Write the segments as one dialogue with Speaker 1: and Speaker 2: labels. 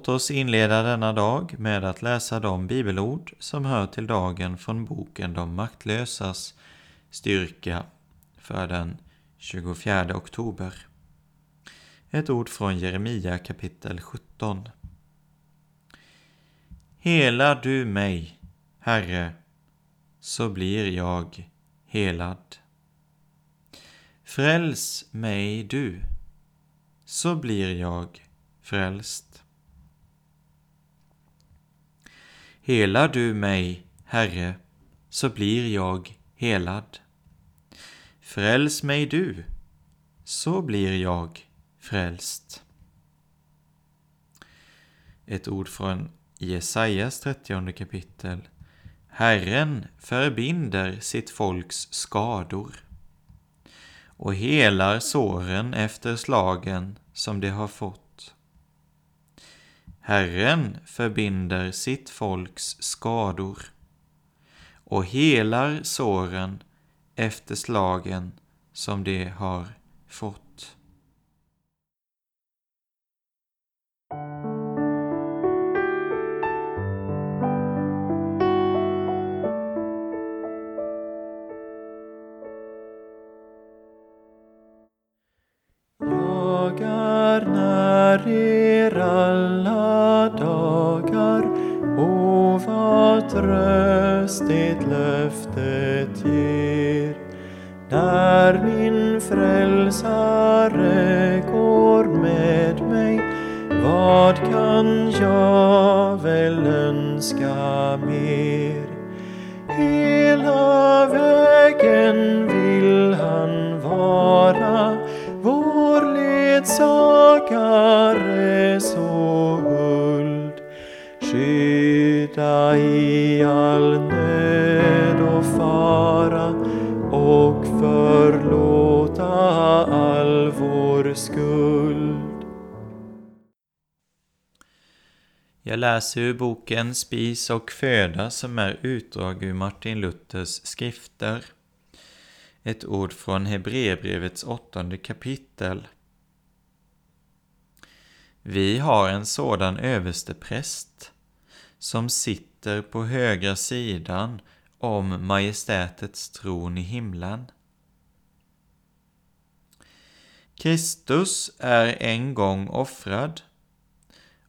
Speaker 1: Låt oss inleda denna dag med att läsa de bibelord som hör till dagen från boken De maktlösas styrka för den 24 oktober. Ett ord från Jeremia kapitel 17. Hela du mig, Herre, så blir jag helad. Fräls mig du, så blir jag frälst. Helar du mig, Herre, så blir jag helad. Fräls mig du, så blir jag frälst. Ett ord från Jesajas 30 kapitel. Herren förbinder sitt folks skador och helar såren efter slagen som de har fått. Herren förbinder sitt folks skador och helar såren efter slagen som de har fått. Jag är när er alla tröst det löftet ger. När min frälsare går med mig, vad kan jag väl önska mer? Hela vägen vill han vara vår ledsagare så Skydda i all nöd och fara och förlåta all vår skuld. Jag läser ur boken Spis och föda som är utdrag ur Martin Luthers skrifter. Ett ord från Hebreerbrevets åttonde kapitel. Vi har en sådan överstepräst som sitter på högra sidan om majestätets tron i himlen. Kristus är en gång offrad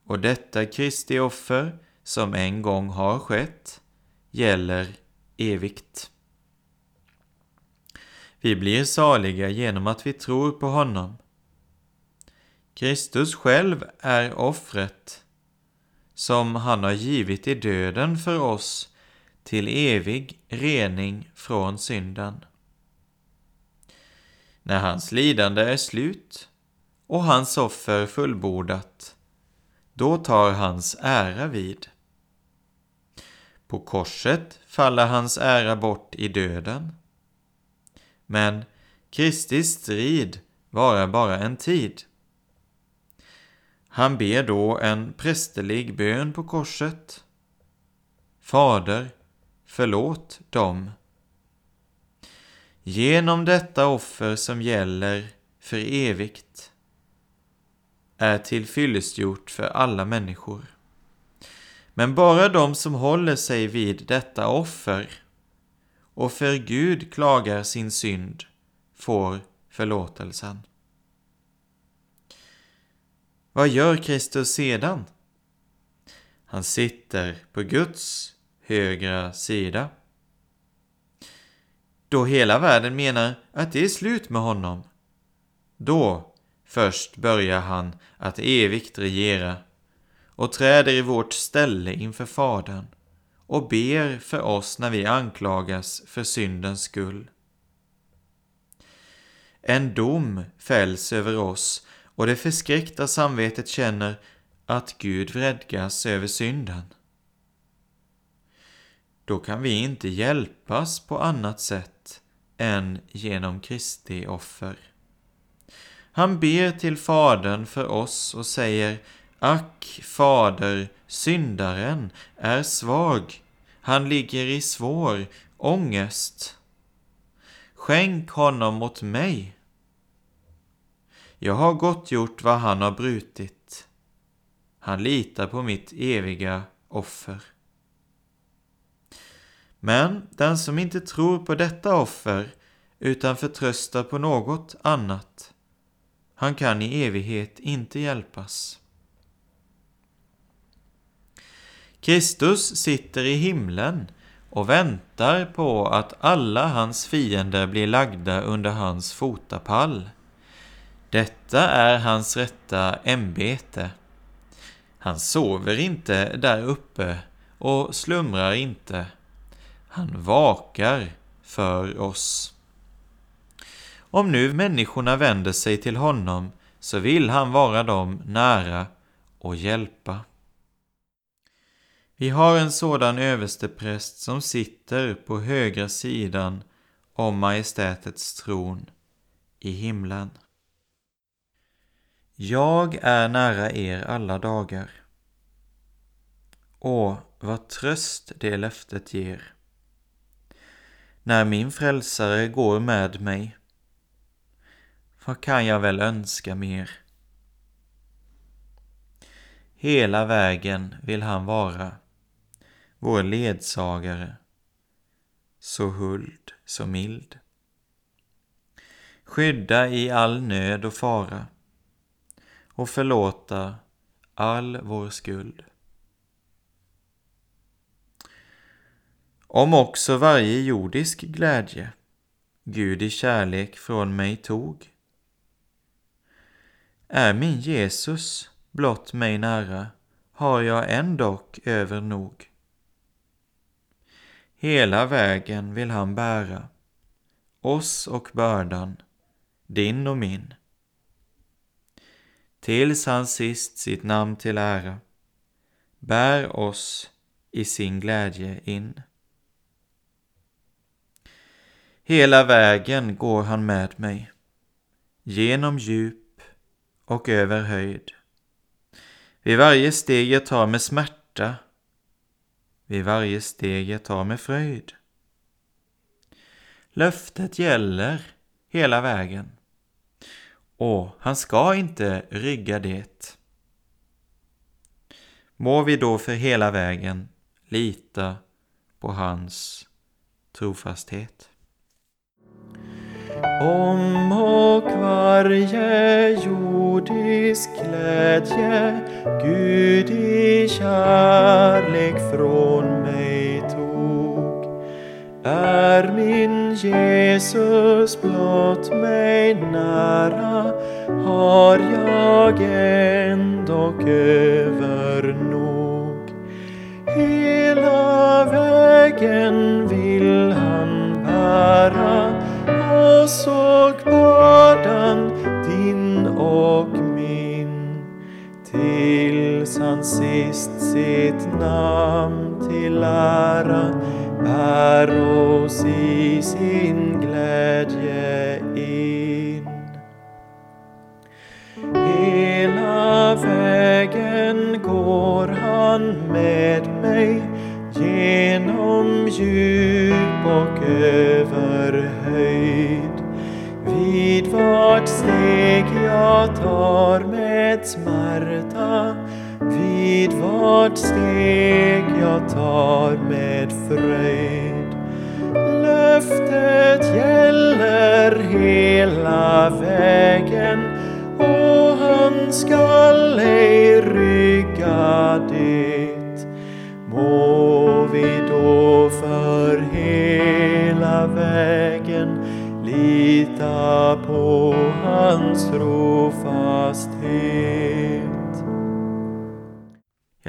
Speaker 1: och detta Kristi offer som en gång har skett gäller evigt. Vi blir saliga genom att vi tror på honom. Kristus själv är offret som han har givit i döden för oss till evig rening från synden. När hans lidande är slut och hans offer fullbordat, då tar hans ära vid. På korset faller hans ära bort i döden. Men Kristi strid varar bara en tid. Han ber då en prästerlig bön på korset. Fader, förlåt dem. genom detta offer som gäller för evigt, är tillfyllestgjort för alla människor. Men bara de som håller sig vid detta offer och för Gud klagar sin synd får förlåtelsen. Vad gör Kristus sedan? Han sitter på Guds högra sida. Då hela världen menar att det är slut med honom, då först börjar han att evigt regera och träder i vårt ställe inför Fadern och ber för oss när vi anklagas för syndens skull. En dom fälls över oss och det förskräckta samvetet känner att Gud vredgas över synden. Då kan vi inte hjälpas på annat sätt än genom Kristi offer. Han ber till Fadern för oss och säger Ack, Fader, syndaren är svag. Han ligger i svår ångest. Skänk honom åt mig. Jag har gottgjort vad han har brutit. Han litar på mitt eviga offer. Men den som inte tror på detta offer utan förtröstar på något annat, han kan i evighet inte hjälpas. Kristus sitter i himlen och väntar på att alla hans fiender blir lagda under hans fotapall. Detta är hans rätta ämbete. Han sover inte där uppe och slumrar inte. Han vakar för oss. Om nu människorna vänder sig till honom så vill han vara dem nära och hjälpa. Vi har en sådan överstepräst som sitter på högra sidan om majestätets tron i himlen. Jag är nära er alla dagar. Åh, vad tröst det löftet ger. När min frälsare går med mig, vad kan jag väl önska mer? Hela vägen vill han vara vår ledsagare, så huld, så mild. Skydda i all nöd och fara och förlåta all vår skuld. Om också varje jordisk glädje Gud i kärlek från mig tog, är min Jesus blott mig nära, har jag ändock över nog. Hela vägen vill han bära oss och bördan, din och min. Tills han sist sitt namn till ära bär oss i sin glädje in. Hela vägen går han med mig, genom djup och över höjd. Vid varje steg jag tar med smärta vid varje steg jag tar med fröjd. Löftet gäller hela vägen och han ska inte rygga det. Må vi då för hela vägen lita på hans trofasthet. Om och varje jordisk glädje Gud i kärlek från mig är min Jesus blott mig nära har jag ändock över nog. Hela vägen vill han bära oss och bördan din och min tills han sist sitt namn till ära bär oss i sin glädje in. Hela vägen går han med mig genom djup och över
Speaker 2: höjd. vid vart steg jag tar med smärta vid vart steg jag tar med fröjd Löftet gäller hela vägen och han skall ej rygga det. Må vi då för hela vägen lita på hans trofasthet.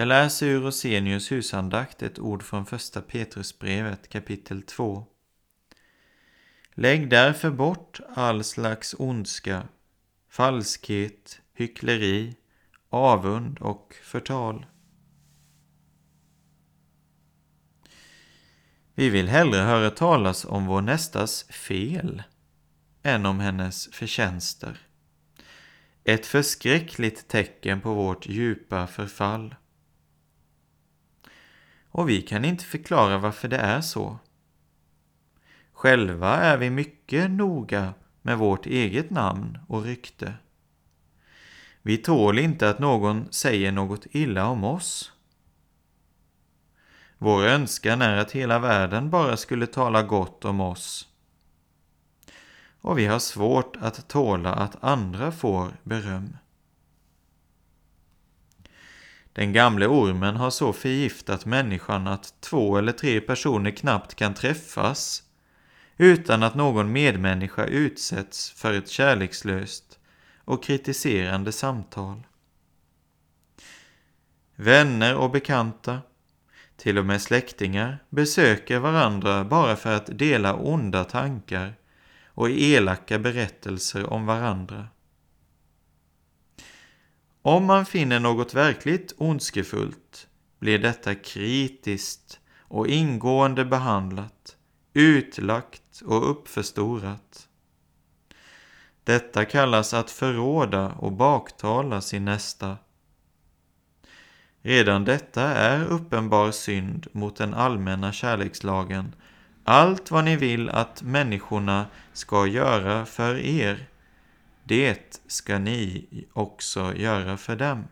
Speaker 1: Jag läser ur Rosenius husandakt ett ord från första Petrusbrevet kapitel 2. Lägg därför bort all slags ondska, falskhet, hyckleri, avund och förtal. Vi vill hellre höra talas om vår nästas fel än om hennes förtjänster. Ett förskräckligt tecken på vårt djupa förfall. Och vi kan inte förklara varför det är så. Själva är vi mycket noga med vårt eget namn och rykte. Vi tål inte att någon säger något illa om oss. Vår önskan är att hela världen bara skulle tala gott om oss. Och vi har svårt att tåla att andra får beröm. Den gamle ormen har så förgiftat människan att två eller tre personer knappt kan träffas utan att någon medmänniska utsätts för ett kärlekslöst och kritiserande samtal. Vänner och bekanta, till och med släktingar, besöker varandra bara för att dela onda tankar och elaka berättelser om varandra. Om man finner något verkligt ondskefullt blir detta kritiskt och ingående behandlat, utlagt och uppförstorat. Detta kallas att förråda och baktala sin nästa. Redan detta är uppenbar synd mot den allmänna kärlekslagen. Allt vad ni vill att människorna ska göra för er, det ska ni också göra för dem.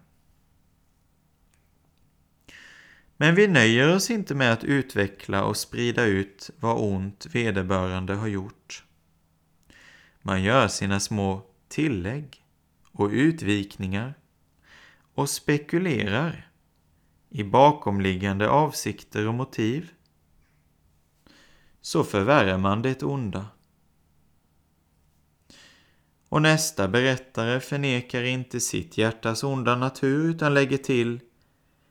Speaker 1: Men vi nöjer oss inte med att utveckla och sprida ut vad ont vederbörande har gjort. Man gör sina små tillägg och utvikningar och spekulerar i bakomliggande avsikter och motiv. Så förvärrar man det onda. Och nästa berättare förnekar inte sitt hjärtas onda natur utan lägger till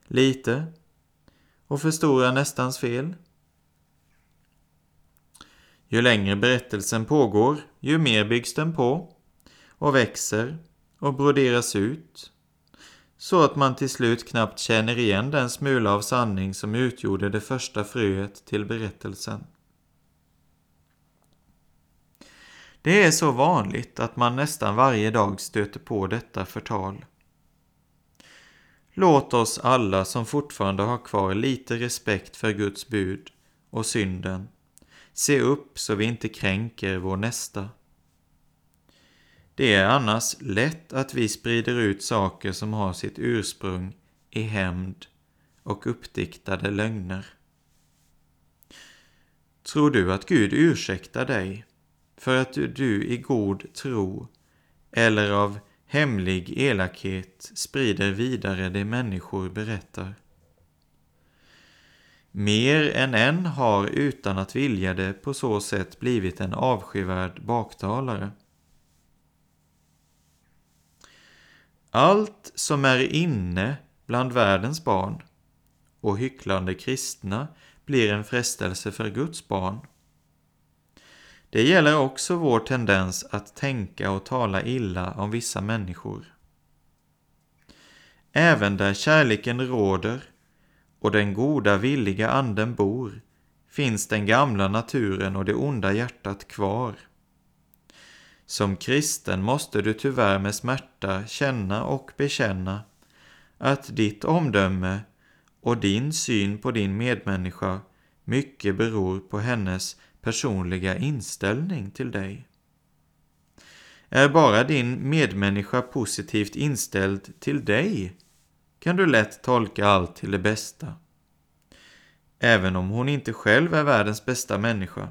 Speaker 1: lite och förstorar nästans fel. Ju längre berättelsen pågår, ju mer byggs den på och växer och broderas ut så att man till slut knappt känner igen den smula av sanning som utgjorde det första fröet till berättelsen. Det är så vanligt att man nästan varje dag stöter på detta förtal. Låt oss alla som fortfarande har kvar lite respekt för Guds bud och synden se upp så vi inte kränker vår nästa. Det är annars lätt att vi sprider ut saker som har sitt ursprung i hämnd och uppdiktade lögner. Tror du att Gud ursäktar dig för att du i god tro eller av hemlig elakhet sprider vidare det människor berättar? Mer än en har utan att vilja det på så sätt blivit en avskyvärd baktalare. Allt som är inne bland världens barn och hycklande kristna blir en frestelse för Guds barn. Det gäller också vår tendens att tänka och tala illa om vissa människor. Även där kärleken råder och den goda villiga anden bor finns den gamla naturen och det onda hjärtat kvar. Som kristen måste du tyvärr med smärta känna och bekänna att ditt omdöme och din syn på din medmänniska mycket beror på hennes personliga inställning till dig. Är bara din medmänniska positivt inställd till dig kan du lätt tolka allt till det bästa. Även om hon inte själv är världens bästa människa.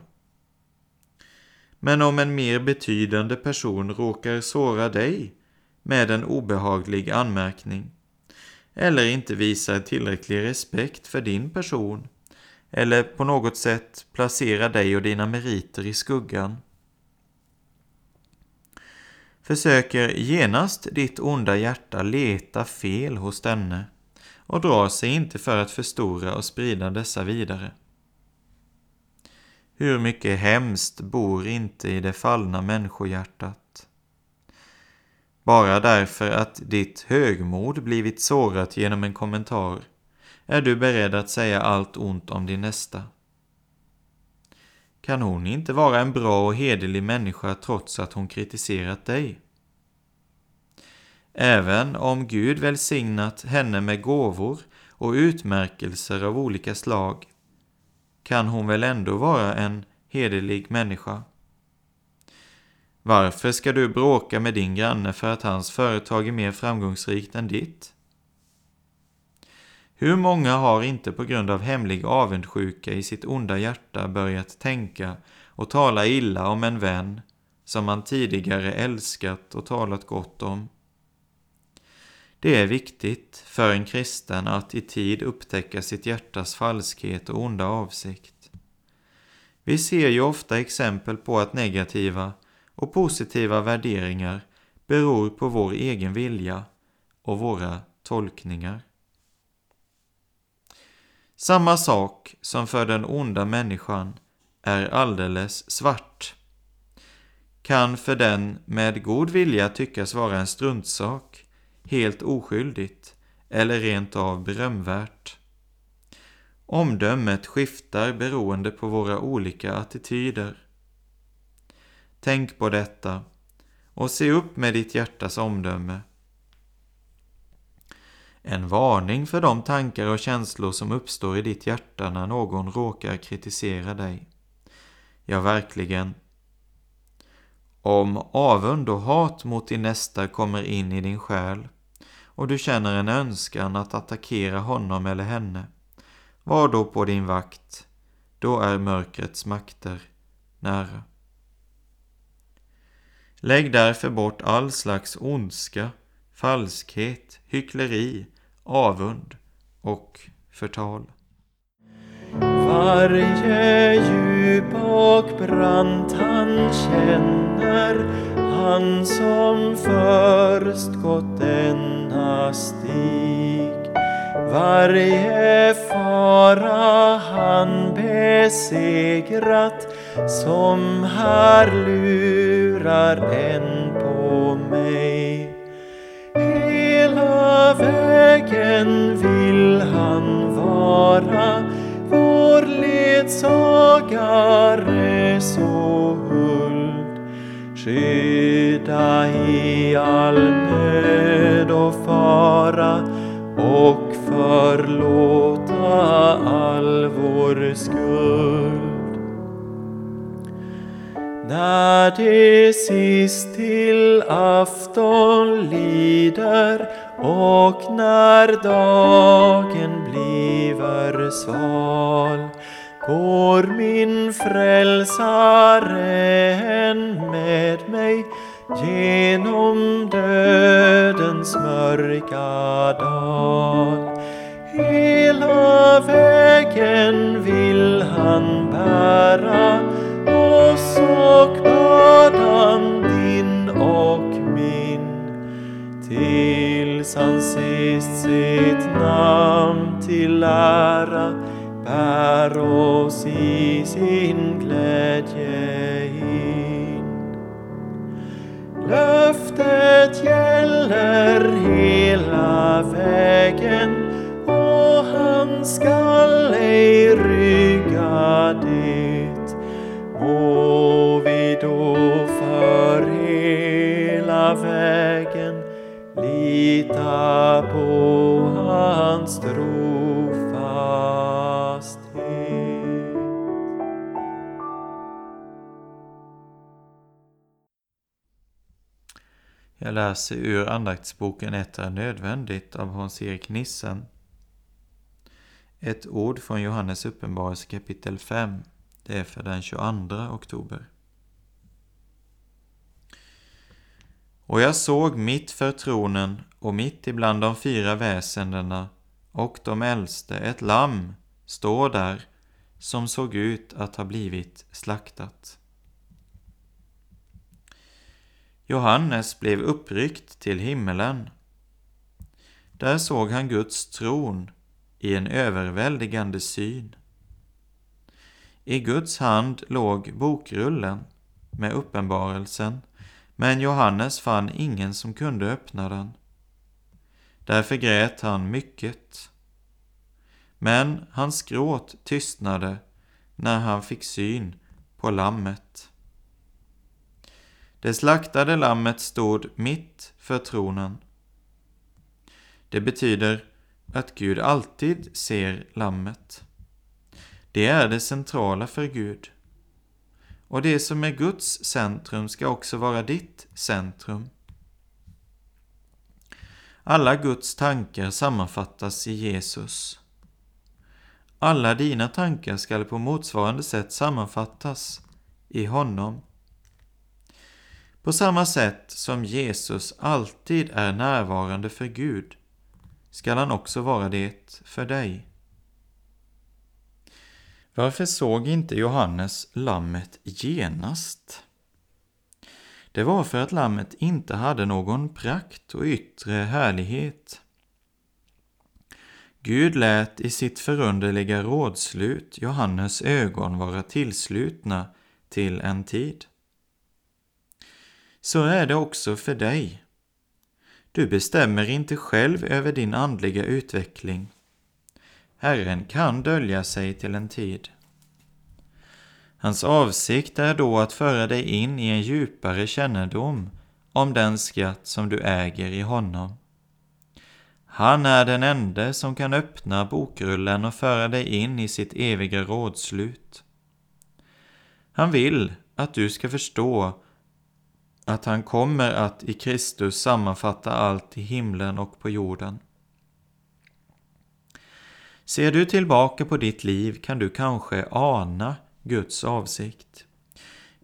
Speaker 1: Men om en mer betydande person råkar såra dig med en obehaglig anmärkning eller inte visar tillräcklig respekt för din person eller på något sätt placera dig och dina meriter i skuggan försöker genast ditt onda hjärta leta fel hos denne och drar sig inte för att förstora och sprida dessa vidare. Hur mycket hemskt bor inte i det fallna människohjärtat? Bara därför att ditt högmod blivit sårat genom en kommentar är du beredd att säga allt ont om din nästa. Kan hon inte vara en bra och hederlig människa trots att hon kritiserat dig? Även om Gud välsignat henne med gåvor och utmärkelser av olika slag kan hon väl ändå vara en hederlig människa? Varför ska du bråka med din granne för att hans företag är mer framgångsrikt än ditt? Hur många har inte på grund av hemlig avundsjuka i sitt onda hjärta börjat tänka och tala illa om en vän som man tidigare älskat och talat gott om? Det är viktigt för en kristen att i tid upptäcka sitt hjärtas falskhet och onda avsikt. Vi ser ju ofta exempel på att negativa och positiva värderingar beror på vår egen vilja och våra tolkningar. Samma sak som för den onda människan är alldeles svart kan för den med god vilja tyckas vara en struntsak, helt oskyldigt eller rent av berömvärt. Omdömet skiftar beroende på våra olika attityder. Tänk på detta och se upp med ditt hjärtas omdöme en varning för de tankar och känslor som uppstår i ditt hjärta när någon råkar kritisera dig. Ja, verkligen. Om avund och hat mot din nästa kommer in i din själ och du känner en önskan att attackera honom eller henne, var då på din vakt. Då är mörkrets makter nära. Lägg därför bort all slags ondska, falskhet, hyckleri, avund och förtal.
Speaker 2: Varje djup och brant han känner, han som först gått denna stig. Varje fara han besegrat, som här lurar än på mig vägen vill han vara vår ledsagare så huld. Skydda i all nöd och fara och förlåta all vår skuld. När det sist till afton lider och när dagen bliver sval går min frälsare med mig genom dödens mörka dal. Hela vägen vill han bära och bördan din och min tills han sist sitt namn till ära bär oss i sin glädje in. Löftet gäller hela vägen
Speaker 1: läser ur andaktsboken Ett är nödvändigt av Hans-Erik Nissen. Ett ord från Johannes uppenbarelse kapitel 5. Det är för den 22 oktober. Och jag såg mitt för tronen och mitt ibland de fyra väsendena och de äldste ett lamm stå där som såg ut att ha blivit slaktat. Johannes blev uppryckt till himmelen. Där såg han Guds tron i en överväldigande syn. I Guds hand låg bokrullen med uppenbarelsen, men Johannes fann ingen som kunde öppna den. Därför grät han mycket. Men hans gråt tystnade när han fick syn på lammet. Det slaktade lammet stod mitt för tronen. Det betyder att Gud alltid ser lammet. Det är det centrala för Gud. Och det som är Guds centrum ska också vara ditt centrum. Alla Guds tankar sammanfattas i Jesus. Alla dina tankar skall på motsvarande sätt sammanfattas i honom. På samma sätt som Jesus alltid är närvarande för Gud skall han också vara det för dig. Varför såg inte Johannes lammet genast? Det var för att lammet inte hade någon prakt och yttre härlighet. Gud lät i sitt förunderliga rådslut Johannes ögon vara tillslutna till en tid. Så är det också för dig. Du bestämmer inte själv över din andliga utveckling. Herren kan dölja sig till en tid. Hans avsikt är då att föra dig in i en djupare kännedom om den skatt som du äger i honom. Han är den ende som kan öppna bokrullen och föra dig in i sitt eviga rådslut. Han vill att du ska förstå att han kommer att i Kristus sammanfatta allt i himlen och på jorden. Ser du tillbaka på ditt liv kan du kanske ana Guds avsikt.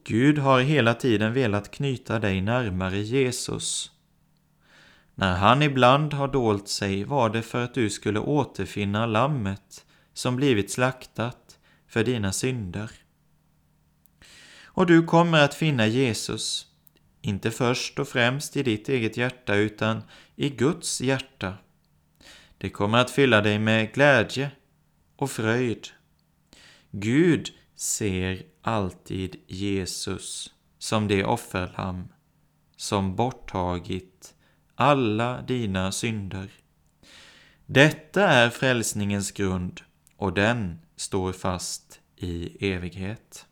Speaker 1: Gud har hela tiden velat knyta dig närmare Jesus. När han ibland har dolt sig var det för att du skulle återfinna lammet som blivit slaktat för dina synder. Och du kommer att finna Jesus, inte först och främst i ditt eget hjärta utan i Guds hjärta. Det kommer att fylla dig med glädje och fröjd. Gud ser alltid Jesus som det offerlamm som borttagit alla dina synder. Detta är frälsningens grund och den står fast i evighet.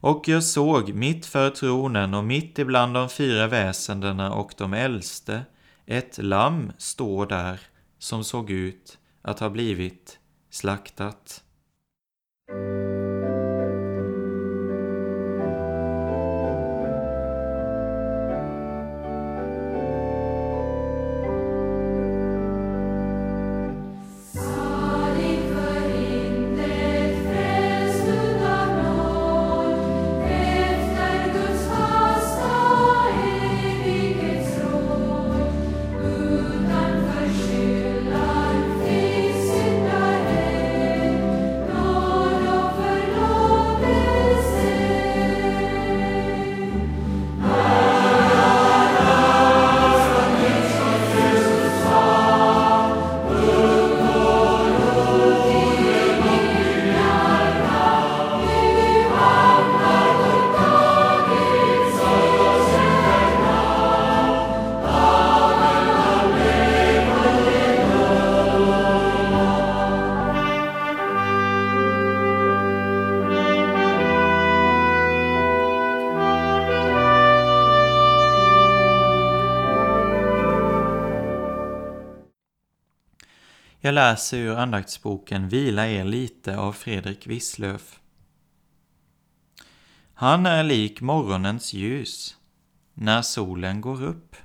Speaker 1: Och jag såg mitt för tronen och mitt ibland de fyra väsendena och de äldste ett lamm stå där som såg ut att ha blivit slaktat. Jag läser ur andaktsboken Vila er lite av Fredrik Wisslöf. Han är lik morgonens ljus, när solen går upp.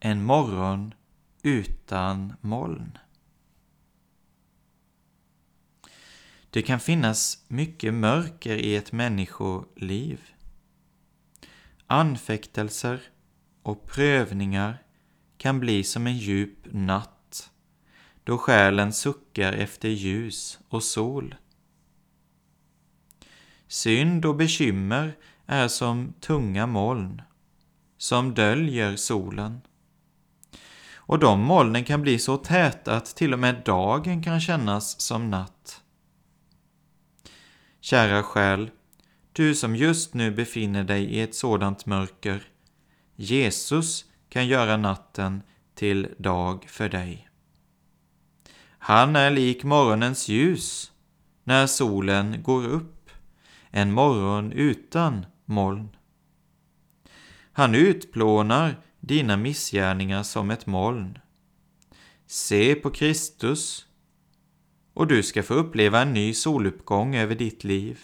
Speaker 1: En morgon utan moln. Det kan finnas mycket mörker i ett människoliv. Anfäktelser och prövningar kan bli som en djup natt då själen suckar efter ljus och sol. Synd och bekymmer är som tunga moln som döljer solen. Och de molnen kan bli så täta att till och med dagen kan kännas som natt. Kära själ, du som just nu befinner dig i ett sådant mörker, Jesus kan göra natten till dag för dig. Han är lik morgonens ljus när solen går upp, en morgon utan moln. Han utplånar dina missgärningar som ett moln. Se på Kristus och du ska få uppleva en ny soluppgång över ditt liv.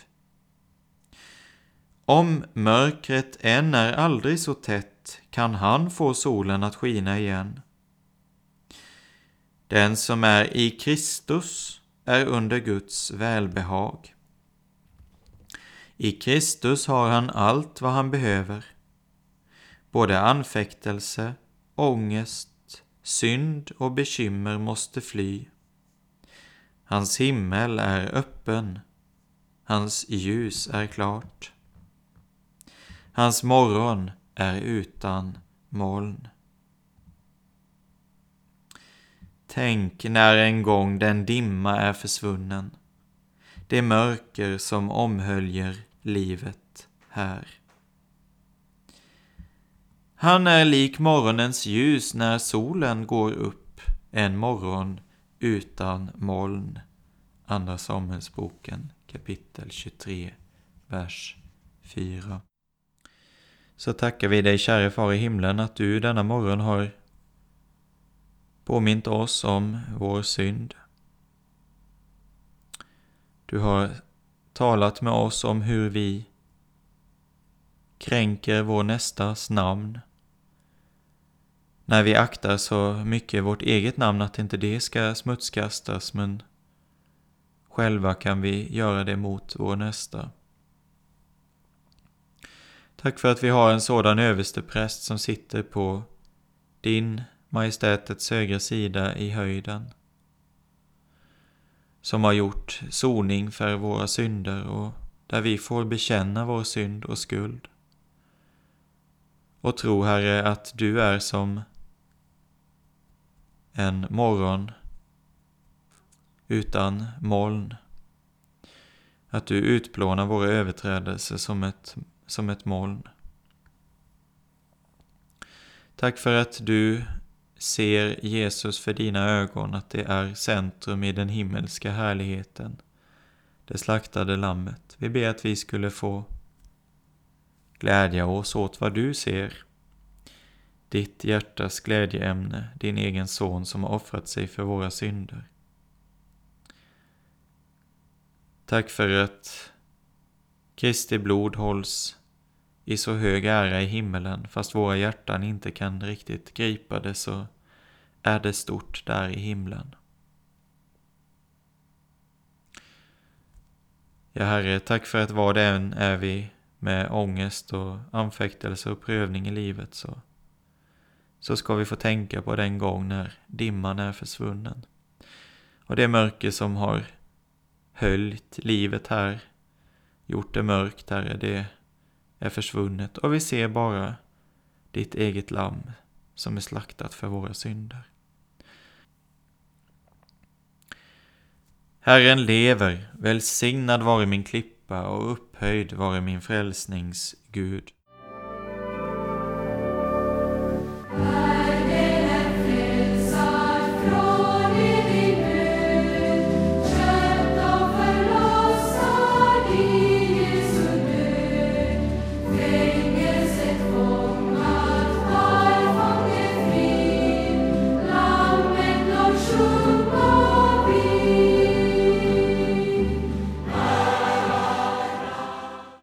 Speaker 1: Om mörkret än är aldrig så tätt kan han få solen att skina igen. Den som är i Kristus är under Guds välbehag. I Kristus har han allt vad han behöver. Både anfäktelse, ångest, synd och bekymmer måste fly. Hans himmel är öppen, hans ljus är klart. Hans morgon är utan moln. Tänk när en gång den dimma är försvunnen, det mörker som omhöljer livet här. Han är lik morgonens ljus när solen går upp, en morgon utan moln. Andra Samuelsboken kapitel 23, vers 4. Så tackar vi dig, käre Far i himlen, att du denna morgon har påmint oss om vår synd. Du har talat med oss om hur vi kränker vår nästas namn. När vi aktar så mycket vårt eget namn att inte det ska smutskastas, men själva kan vi göra det mot vår nästa. Tack för att vi har en sådan överstepräst som sitter på din majestätets högra sida i höjden. Som har gjort soning för våra synder och där vi får bekänna vår synd och skuld. Och tro, Herre, att du är som en morgon utan moln. Att du utplånar våra överträdelser som ett, som ett moln. Tack för att du ser Jesus för dina ögon, att det är centrum i den himmelska härligheten, det slaktade lammet. Vi ber att vi skulle få glädja oss åt vad du ser, ditt hjärtas glädjeämne, din egen son som har offrat sig för våra synder. Tack för att Kristi blod hålls i så hög ära i himmelen, fast våra hjärtan inte kan riktigt gripa det så är det stort där i himlen. Ja, Herre, tack för att vad det än är vi med ångest och anfäktelse och prövning i livet så, så ska vi få tänka på den gång när dimman är försvunnen. Och det mörker som har höljt livet här, gjort det mörkt, Herre, det är försvunnet och vi ser bara ditt eget lamm som är slaktat för våra synder. Herren lever, välsignad vare min klippa och upphöjd vare min frälsnings Gud.